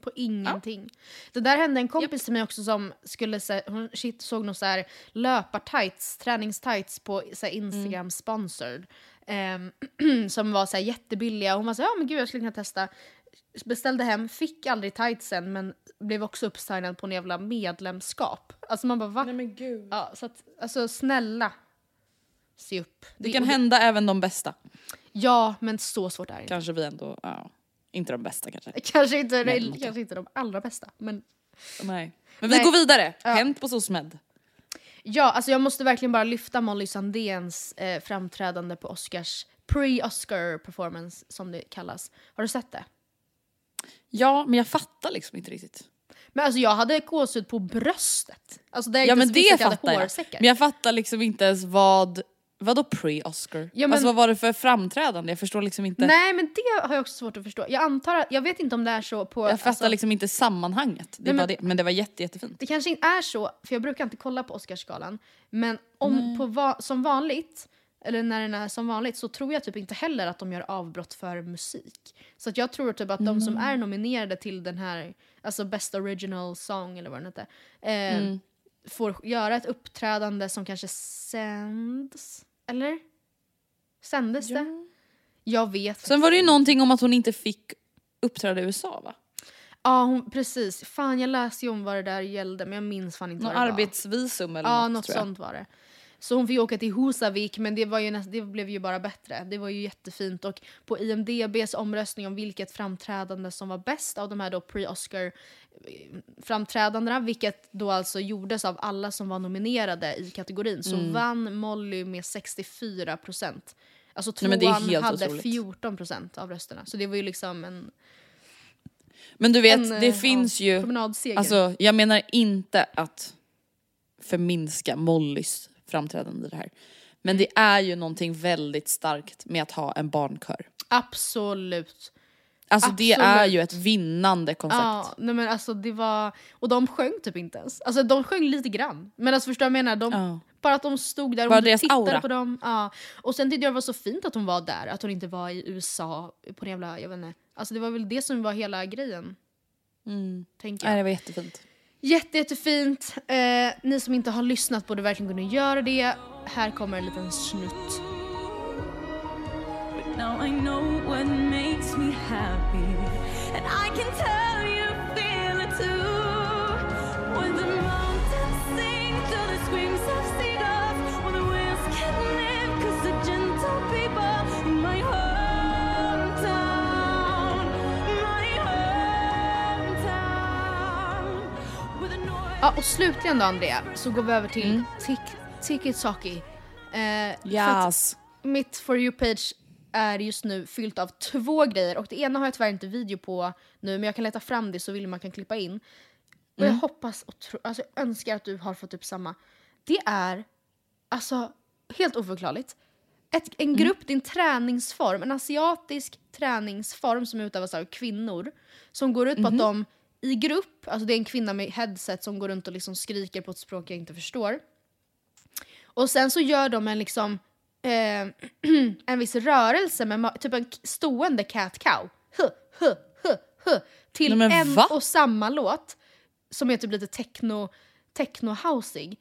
På ingenting. Det där hände en kompis till mig också som skulle se, hon shit, såg någon så här löpartights, träningstights på så här Instagram sponsored. ehm, *clears throat* som var så här jättebilliga. Hon var så här, ja men gud jag skulle kunna testa. Beställde hem, fick aldrig tightsen men blev också uppsignad på en jävla medlemskap. Alltså man bara va? men gud. Ja, så att, alltså snälla. Se upp. Det kan och hända även de bästa. Ja, men så svårt är det inte. Kanske vi ändå, ja, inte de bästa kanske. *laughs* Kanske inte, Men- kanske inte de allra bästa, men Nej. Men vi Nej. går vidare. Ja. Hänt på SOSMED. Ja, alltså jag måste verkligen bara lyfta Molly Sandéns eh, framträdande på Oscars pre-Oscar performance som det kallas. Har du sett det? Ja, men jag fattar liksom inte riktigt. Men alltså jag hade gåshud på bröstet. Alltså där jag Ja inte men det fattar jag. hårsäckar. Men jag fattar liksom inte ens vad, vadå pre-Oscar? Ja, men- Alltså vad var det för framträdande? Jag förstår liksom inte. Nej men det har jag också svårt att förstå. Jag antar att, jag vet inte om det är så på... Jag fattar alltså, liksom inte sammanhanget. Det är Nej, bara men- det. men det var jätte, jättefint. Det kanske inte är så, för jag brukar inte kolla på Oscarsgalan. Men om på va som vanligt, eller när den är som vanligt, så tror jag typ inte heller att de gör avbrott för musik. Så att jag tror typ att de som är nominerade till den här, alltså Best Original Song eller vad den heter, eh, får göra ett uppträdande som kanske sänds, eller? Sändes det? Jag vet Sen var det ju någonting om att hon inte fick uppträda i USA va? Ja, hon, precis. Fan, jag läste ju om vad det där gällde, men jag minns fan inte Någon vad det var. arbetsvisum eller Ja, något, något tror jag. sånt var det. Så hon fick åka till Husavik, men det, var ju näst, det blev ju bara bättre. Det var ju jättefint. Och på IMDBs omröstning om vilket framträdande som var bäst av de här då pre-Oscar eh, vilket då alltså gjordes av alla som var nominerade i kategorin, så Mm. vann Molly med 64 procent. Alltså Nej, tvåan helt hade otroligt. 14 procent av rösterna. Så det var ju liksom en, Men du vet, en det eh, finns ja, ju... Alltså, jag menar inte att förminska Mollys framträdande i det här. Men det är ju någonting väldigt starkt med att ha en barnkör. Absolut. Alltså det Absolut. är ju ett vinnande koncept. Ja, nej men alltså det var... Och de sjöng typ inte ens. Alltså de sjöng lite grann. Men alltså förstår du vad jag menar? De, Ja. Bara att de stod där och tittade aura. på dem. Ja. Och sen tyckte jag det var så fint att hon var där. Att hon inte var i USA på en jävla... Jag vet inte. Alltså det var väl det som var hela grejen. Tänker Nej, jag. det var jättefint. Jätte, jättefint. Eh, ni som inte har lyssnat borde verkligen kunna göra det. Här kommer en liten snutt. Now I know what makes me happy, and I can tell Ja, och slutligen då Andrea, så går vi över till Tik- Tiki-Taki. Eh, för att- Yes. Mitt For You-page är just nu fyllt av två grejer och det ena har jag tyvärr inte video på nu men jag kan leta fram det så vill man kan klippa in. Och jag hoppas och tro, alltså jag önskar att du har fått upp samma. Det är alltså helt oförklarligt. Ett, en grupp, det är en träningsform, en asiatisk träningsform som utövas av kvinnor. Som går ut på att de i grupp, alltså det är en kvinna med headset som går runt och liksom skriker på ett språk jag inte förstår. Och sen så gör de en liksom eh, *clears throat* en viss rörelse med typ en stående cat cow. Huh, huh, huh, huh, till Nej, en va? och samma låt som är typ lite techno, techno housig.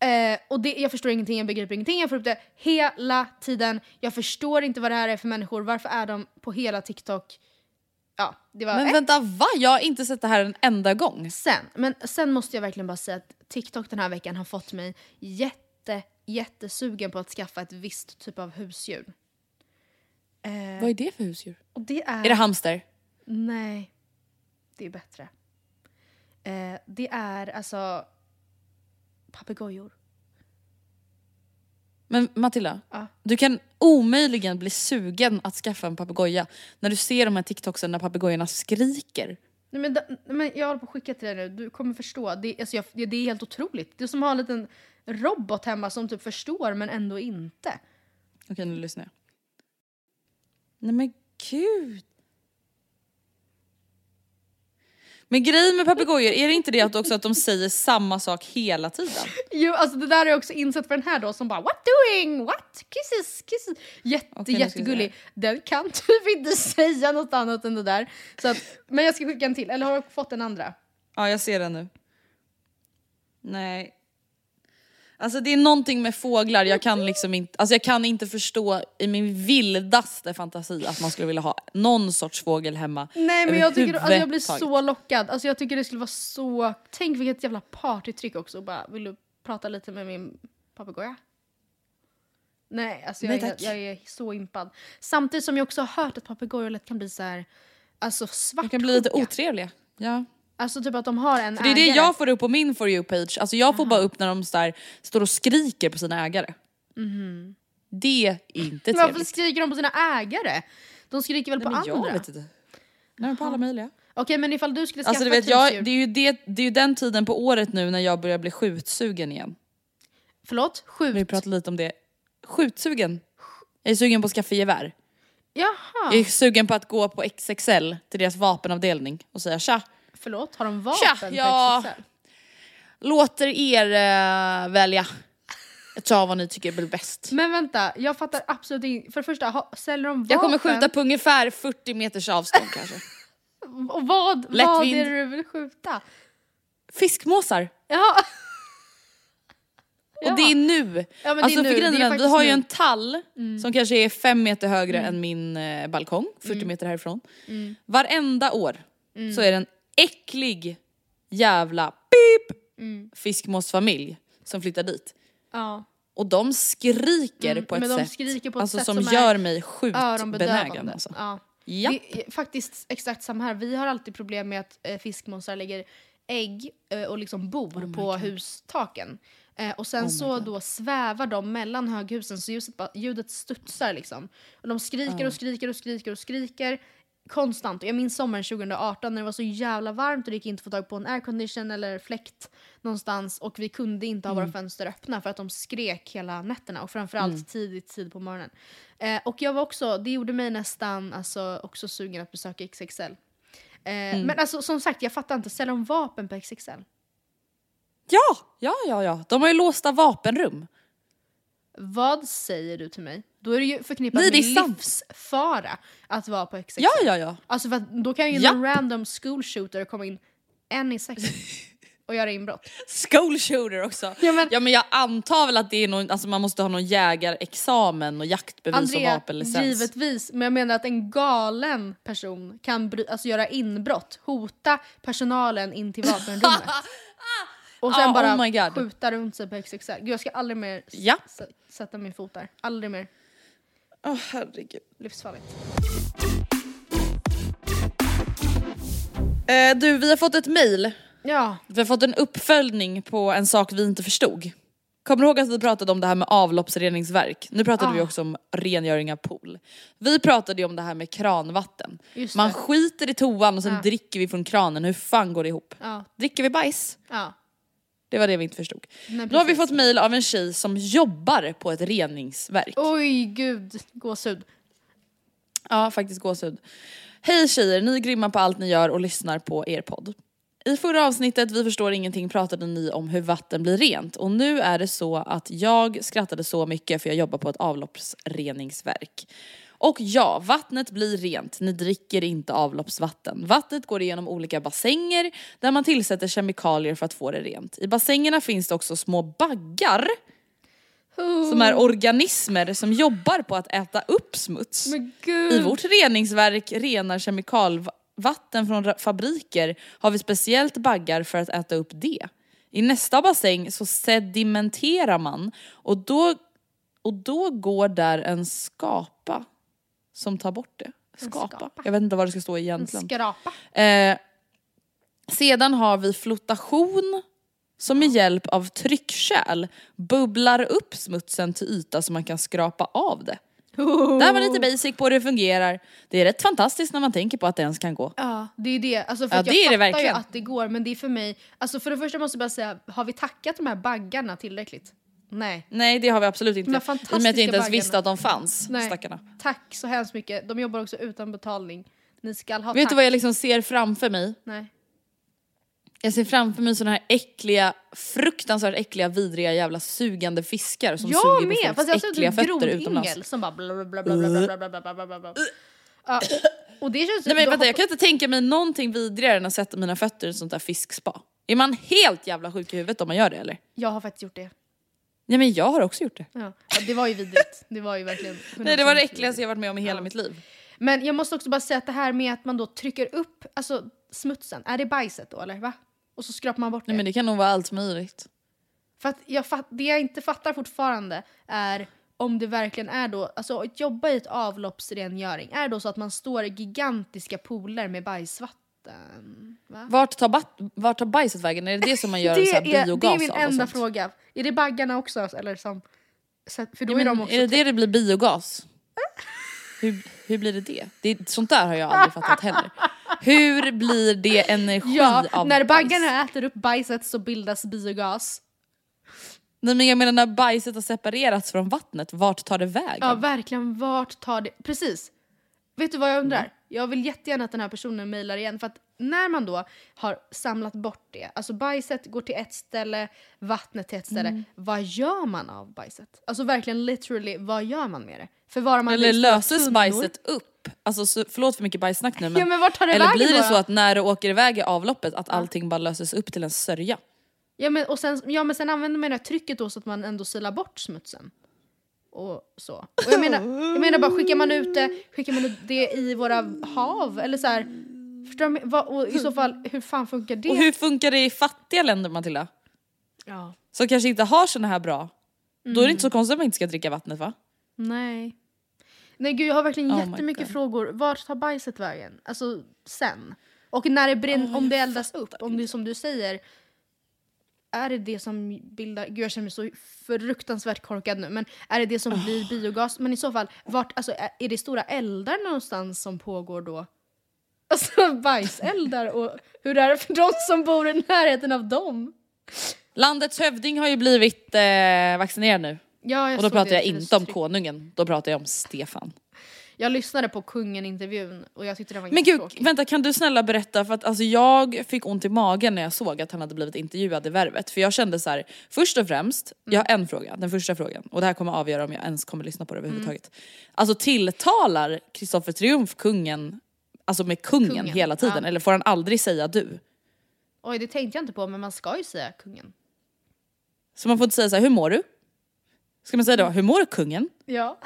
Eh, och det, jag förstår ingenting, jag begriper ingenting. Jag får upp det hela tiden. Jag förstår inte vad det här är för människor. Varför är de på hela TikTok? Ja, det var Men ett. vänta, va? Jag har inte sett det här en enda gång. Sen, men sen måste jag verkligen bara säga att TikTok den här veckan har fått mig jätte, jättesugen på att skaffa ett visst typ av husdjur. Eh, Vad är det för husdjur? och det är... Är det hamster? Nej, det är bättre. Eh, det är alltså papegojor. Men Matilda, Ja. du kan omöjligen bli sugen att skaffa en papegoja när du ser de här TikToksen när papegojorna skriker. Nej, men, men jag håller på att skicka till dig nu, du kommer förstå. Det, alltså jag, det är helt otroligt. Det är som att ha en liten robot hemma som typ förstår men ändå inte. Okej, nu lyssnar jag. Nej men gud. Men grejen med papegojor, är det inte det att också att de säger samma sak hela tiden? Jo, alltså det där har jag också insett för den här då som bara What doing? What? Kisses, kisses. Jätte, vi jättegullig. Den kan typ inte *laughs* säga något annat än det där. Så att, men jag ska skicka en till, eller har du fått en andra? Ja, jag ser den nu. Nej. Alltså det är någonting med fåglar, jag kan liksom inte, alltså jag kan inte förstå i min vildaste fantasi att man skulle vilja ha någon sorts fågel hemma. Nej men jag, tycker, alltså jag blir så lockad. Alltså jag tycker det skulle vara så... Tänk vilket jävla partytryck också. Bara, vill du prata lite med min papegoja? Nej, alltså jag, Nej, är, jag är så impad. Samtidigt som jag också har hört att papegojor lätt kan bli så här, alltså De svartsjuka. kan bli lite otrevliga. Ja. Alltså typ att de har en För det är det ägare. jag får upp på min For You-page, alltså jag får bara upp när de där, står och skriker på sina ägare. Det är inte Men Varför trevligt. skriker de på sina ägare? De skriker väl Nej, på men andra? jag vet inte. Nej på alla möjliga. Okej men ifall du skulle skaffa Alltså du vet, ett jag, husdjur. det, är ju det, det är ju den tiden på året nu när jag börjar bli skjutsugen igen. Förlåt? Vi Skjut? pratade lite om det. Skjutsugen. Jag är sugen på att skaffa gevär. Jaha. Jag är sugen på att gå på XXL till deras vapenavdelning och säga tja, Förlåt, har de vapen Tja, på ja. XXL? låter er eh, välja. Jag tar vad ni tycker blir bäst. Men vänta, jag fattar absolut inte. För det första, ha, säljer de vapen? Jag kommer skjuta på ungefär 40 meters avstånd kanske. *laughs* Och vad, vad är det du vill skjuta? Fiskmåsar. Ja. *laughs* Och det är nu. Ja, men det är alltså nu. för grejen är den, vi har ju nu. Mm. en tall som kanske är fem meter högre än min eh, balkong, 40 meter härifrån. Mm. Varenda år så är det en äcklig jävla pip Mm. fiskmåsfamilj som flyttar dit. ja. Och de skriker Mm, på ett sätt, skriker på ett alltså, sätt som, som gör mig sjukt benägen. Alltså. Ja. Ja. Det är faktiskt exakt samma här. Vi har alltid problem med att eh, fiskmåsar lägger ägg eh, och liksom bor på hustaken. Eh, och sen så då svävar de mellan höghusen så ljuset ljudet studsar liksom. Och de skriker och skriker och skriker och skriker konstant. Jag minns sommaren 2018 när det var så jävla varmt och det gick inte att få tag på en aircondition eller fläkt någonstans och vi kunde inte ha våra fönster öppna för att de skrek hela nätterna och framförallt tidigt tid på morgonen. Eh, och jag var också, det gjorde mig nästan alltså, också sugen att besöka XXL. Eh, Men alltså som sagt, jag fattar inte, säljer de vapen på XXL? ja, ja, ja, ja. De har ju låsta vapenrum. Vad säger du till mig? Då är det ju förknippat Nej, det med är livsfara att vara på XXL. Ja, ja, ja. Alltså för att då kan ju Japp. någon random school shooter komma in en i sex *laughs* och göra inbrott. School shooter också. Ja, men- ja men jag antar väl att det är någon, alltså man måste ha någon jägarexamen och jaktbevis och Andrea, vapenlicens. givetvis. Men jag menar att en galen person kan bry- alltså göra inbrott, hota personalen in till vapenrummet. *laughs* Och sen Ah, bara oh my God. skjuta runt sig på XXL. Gud, jag ska aldrig mer Ja. sätta min fot där. Aldrig mer. Åh herregud. Livsfarligt. Eh, du, vi har fått ett mail. Ja, Vi har fått en uppföljning på en sak vi inte förstod. Kommer du ihåg att vi pratade om det här med avloppsreningsverk? Nu pratade Ah. vi också om rengöring av pool. Vi pratade ju om det här med kranvatten. Man skiter i toan och sen Ja. dricker vi från kranen. Hur fan går det ihop? ja, Dricker vi bajs? Det var det vi inte förstod. Nej, Då har vi fått mail av en tjej som jobbar på ett reningsverk. Oj, gud. Gåshud. Ja, faktiskt gåshud. Hej tjejer, ni är grymma på allt ni gör och lyssnar på er podd. I förra avsnittet Vi förstår ingenting pratade ni om hur vatten blir rent och nu är det så att jag skrattade så mycket för jag jobbar på ett avloppsreningsverk. Och ja, vattnet blir rent, ni dricker inte avloppsvatten. Vattnet går igenom olika bassänger där man tillsätter kemikalier för att få det rent. I bassängerna finns det också små baggar som är organismer som jobbar på att äta upp smuts. I vårt reningsverk renar kemikalvatten från fabriker har vi speciellt baggar för att äta upp det. I nästa bassäng så sedimenterar man och då, och då går där en skapa som tar bort det. Skapa. skapa. Jag vet inte vad det ska stå En egentligen. skrapa. Eh, sedan har vi flotation som med hjälp av tryckkärl bubblar upp smutsen till yta så man kan skrapa av det. Det här var lite basic på hur det fungerar. Det är rätt fantastiskt när man tänker på att det ens kan gå. Ja, det är det. Alltså för Ja, jag fattar ju verkligen. att det går, men det är för mig... Alltså för det första måste jag bara säga, har vi tackat de här baggarna tillräckligt? Nej. Nej, det har vi absolut inte. I och med att jag inte ens visste att de fanns, Nej. stackarna. Tack så hemskt mycket. De jobbar också utan betalning. Ni ska ha Vet tack. du vad jag liksom ser framför mig? Nej. Jag ser framför mig såna här äckliga, fruktansvärt äckliga, vidriga jävla sugande fiskar som jag suger med, på folks fast äckliga fötter utomlands. som bara bla bla bla bla bla bla bla Ja. Och det känns Nej, men vänta, jag kan inte tänka mig någonting vidrigare än att sätta mina fötter i ett sånt där fiskspa. Är man helt jävla sjuk i huvudet om man gör det eller? Jag har faktiskt gjort det. Nej men jag har också gjort det. Ja. Ja, det var ju vidrigt. Det var ju verkligen... *laughs* Nej det var det 100% äckligaste jag varit med om i hela Ja. mitt liv. Men jag måste också bara säga att det här med att man då trycker upp alltså, smutsen, är det bajset då eller? Va? Och så skrapar man bort det. Nej men det kan nog vara allt möjligt. För att jag fatt, det jag inte fattar fortfarande är om det verkligen är då, alltså att jobba i ett avloppsrengöring, är det då så att man står i gigantiska pooler med bajsvatten? Va? Vart tar, bat- vart tar bajset vägen? Är det det som man *laughs* gör det, så här är, det biogas är min av enda fråga. Är det baggarna också? Eller som, för då Ja, är de också... är det det det blir biogas? Hur, hur blir det det? det? Sånt där har jag aldrig fattat heller. Hur blir det energi ja, av när bajs? baggarna äter upp bajset så bildas biogas. Nej men jag menar när bajset har separerats från vattnet, vart tar det vägen? Ja, verkligen. Vart tar det... Precis. Vet du vad jag undrar? Jag vill jättegärna att den här personen mejlar igen. För att när man då har samlat bort det, alltså bajset går till ett ställe, vattnet till ett ställe. Mm. Vad gör man av bajset? Alltså verkligen literally, vad gör man med det? Förvarar man Eller löses tunnor? bajset upp? Alltså så, förlåt för mycket bajssnack nu men, Ja, men vart tar det eller blir det då så att när det åker iväg i avloppet att allting bara löses upp till en sörja? Ja men, och sen, ja men sen använder man det här trycket då så att man ändå silar bort smutsen. Och så. Och jag menar, jag menar bara skickar man ut det, skickar man ut det i våra hav? Eller så här, förstår du? vad- Och i så fall, hur fan funkar det? Och hur funkar det i fattiga länder Matilda? Ja. Som kanske inte har såna här bra. Då är det Mm. inte så konstigt att man inte ska dricka vattnet va? Nej. Nej gud jag har verkligen Oh my jättemycket God. frågor. Vart tar bajset vägen? Alltså sen. Och när det brinn, om det eldas upp, om det som du säger. Är det det som bildar, gud jag känner mig så fruktansvärt korkad nu, men är det det som blir biogas? Men i så fall, vart, alltså, är, det stora eldar någonstans som pågår då? Alltså *laughs* bajseldar och hur är det för de som bor i närheten av dem? Landets hövding har ju blivit eh, vaccinerad nu. Ja, jag Och då pratar jag inte om konungen, då pratar jag om Stefan. Jag lyssnade på kungen-intervjun och jag tyckte det var Men gud, vänta kan du snälla berätta för att alltså jag fick ont i magen när jag såg att han hade blivit intervjuad i Värvet. För jag kände så här, först och främst, jag har en fråga, den första frågan. Och det här kommer avgöra om jag ens kommer lyssna på det överhuvudtaget. Alltså tilltalar Kristoffer Triumf kungen, alltså med kungen, Kungen, hela tiden? ja. Eller får han aldrig säga du? Oj, det tänkte jag inte på, men man ska ju säga kungen. Så man får inte säga så här, hur mår du? Ska man säga då, hur mår kungen? Ja.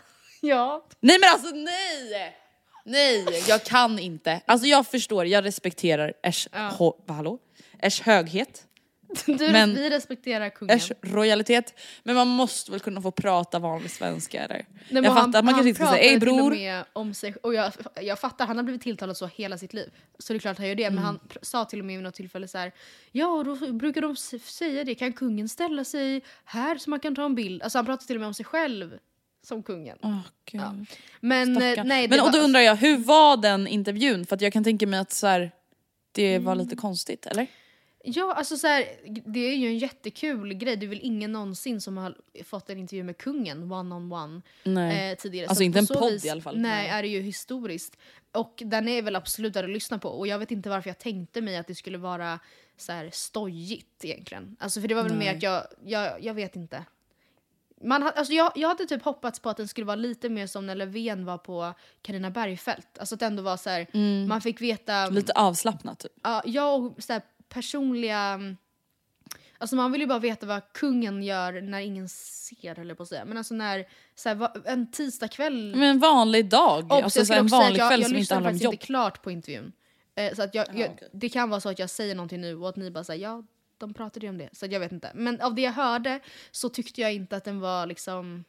Ja. Nej men alltså nej! Nej, jag kan inte. Alltså jag förstår, jag respekterar Ers, ho, vad, hallå? Ers höghet, *laughs* Du, Men- vi respekterar kungen. Ers royalitet, men man måste väl kunna få prata vanlig svenska eller? Nej, jag han- fattar att man han kanske inte ska säga ej bror. med om sig, och jag, jag fattar, han har blivit tilltalad så hela sitt liv. Så det är klart han gör det. Mm. Men han sa till och med vid något tillfälle så här. Ja, då brukar de säga det. Kan kungen ställa sig här så man kan ta en bild? Alltså han pratar till och med om sig själv som kungen. Gud. Ja. Men eh, Stackarn. nej, men och då var- undrar jag, hur var den intervjun? För jag kan tänka mig att så här, det var Mm. lite konstigt, eller? Ja, alltså så här, det är ju en jättekul grej. Det är väl ingen någonsin som har fått en intervju med kungen one on one Nej. eh, tidigare. Alltså Så inte en podd vis, i alla fall. Nej, Nej. är det ju historiskt. Och den är väl absolut att lyssna på. Och jag vet inte varför jag tänkte mig att det skulle vara så här stojigt egentligen. Alltså för det var väl mer att jag, jag, jag vet inte. Man, alltså jag, jag hade typ hoppats på att den skulle vara lite mer som när Löfven var på Carina Bergfeldt. Alltså att det ändå var så här, man fick veta... Lite avslappnat typ. Ja, jag och så här, personliga... Alltså man vill ju bara veta vad kungen gör när ingen ser, eller på att säga. Men alltså när, så här, en tisdagkväll... Men en vanlig dag, Obs, alltså jag så en vanlig jag, kväll jag som inte lyssnade handlar om faktiskt jobb. inte klart på intervjun. Eh, så att jag, jag, okej. Det kan vara så att jag säger någonting nu och att ni bara säger ja, de pratade ju om det. Så jag vet inte. Men av det jag hörde så tyckte jag inte att den var liksom...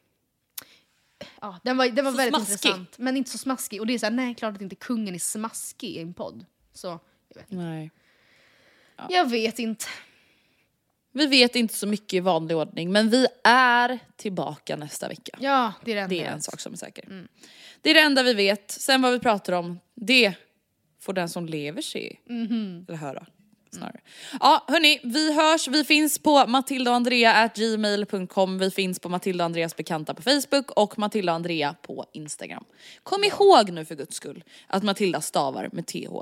Ja, den var, den var Så väldigt smaskig. intressant. Men inte så smaskig. Och det är så här, nej klart att inte kungen är smaskig i en podd. Så, jag vet, Nej. jag vet inte. Vi vet inte så mycket i vanlig ordning men vi är tillbaka nästa vecka. Ja, det är det enda Det är en sak som är säker. Mm. Det är det enda vi vet. Sen vad vi pratar om, det får den som lever se. Mhm. Eller höra. Snarare. Ja hörni, vi hörs. Vi finns på matildaandrea.gmail.com. Vi finns på Matilda och Andreas bekanta på Facebook och Matilda och Andrea på Instagram. Kom ihåg nu för guds skull att Matilda stavar med TH.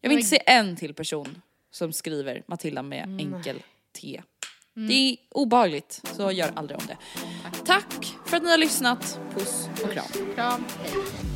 Jag vill inte se en till person som skriver Matilda med enkel T. Det är obehagligt, så gör aldrig om det. Tack för att ni har lyssnat. Puss och kram. Kram, hej.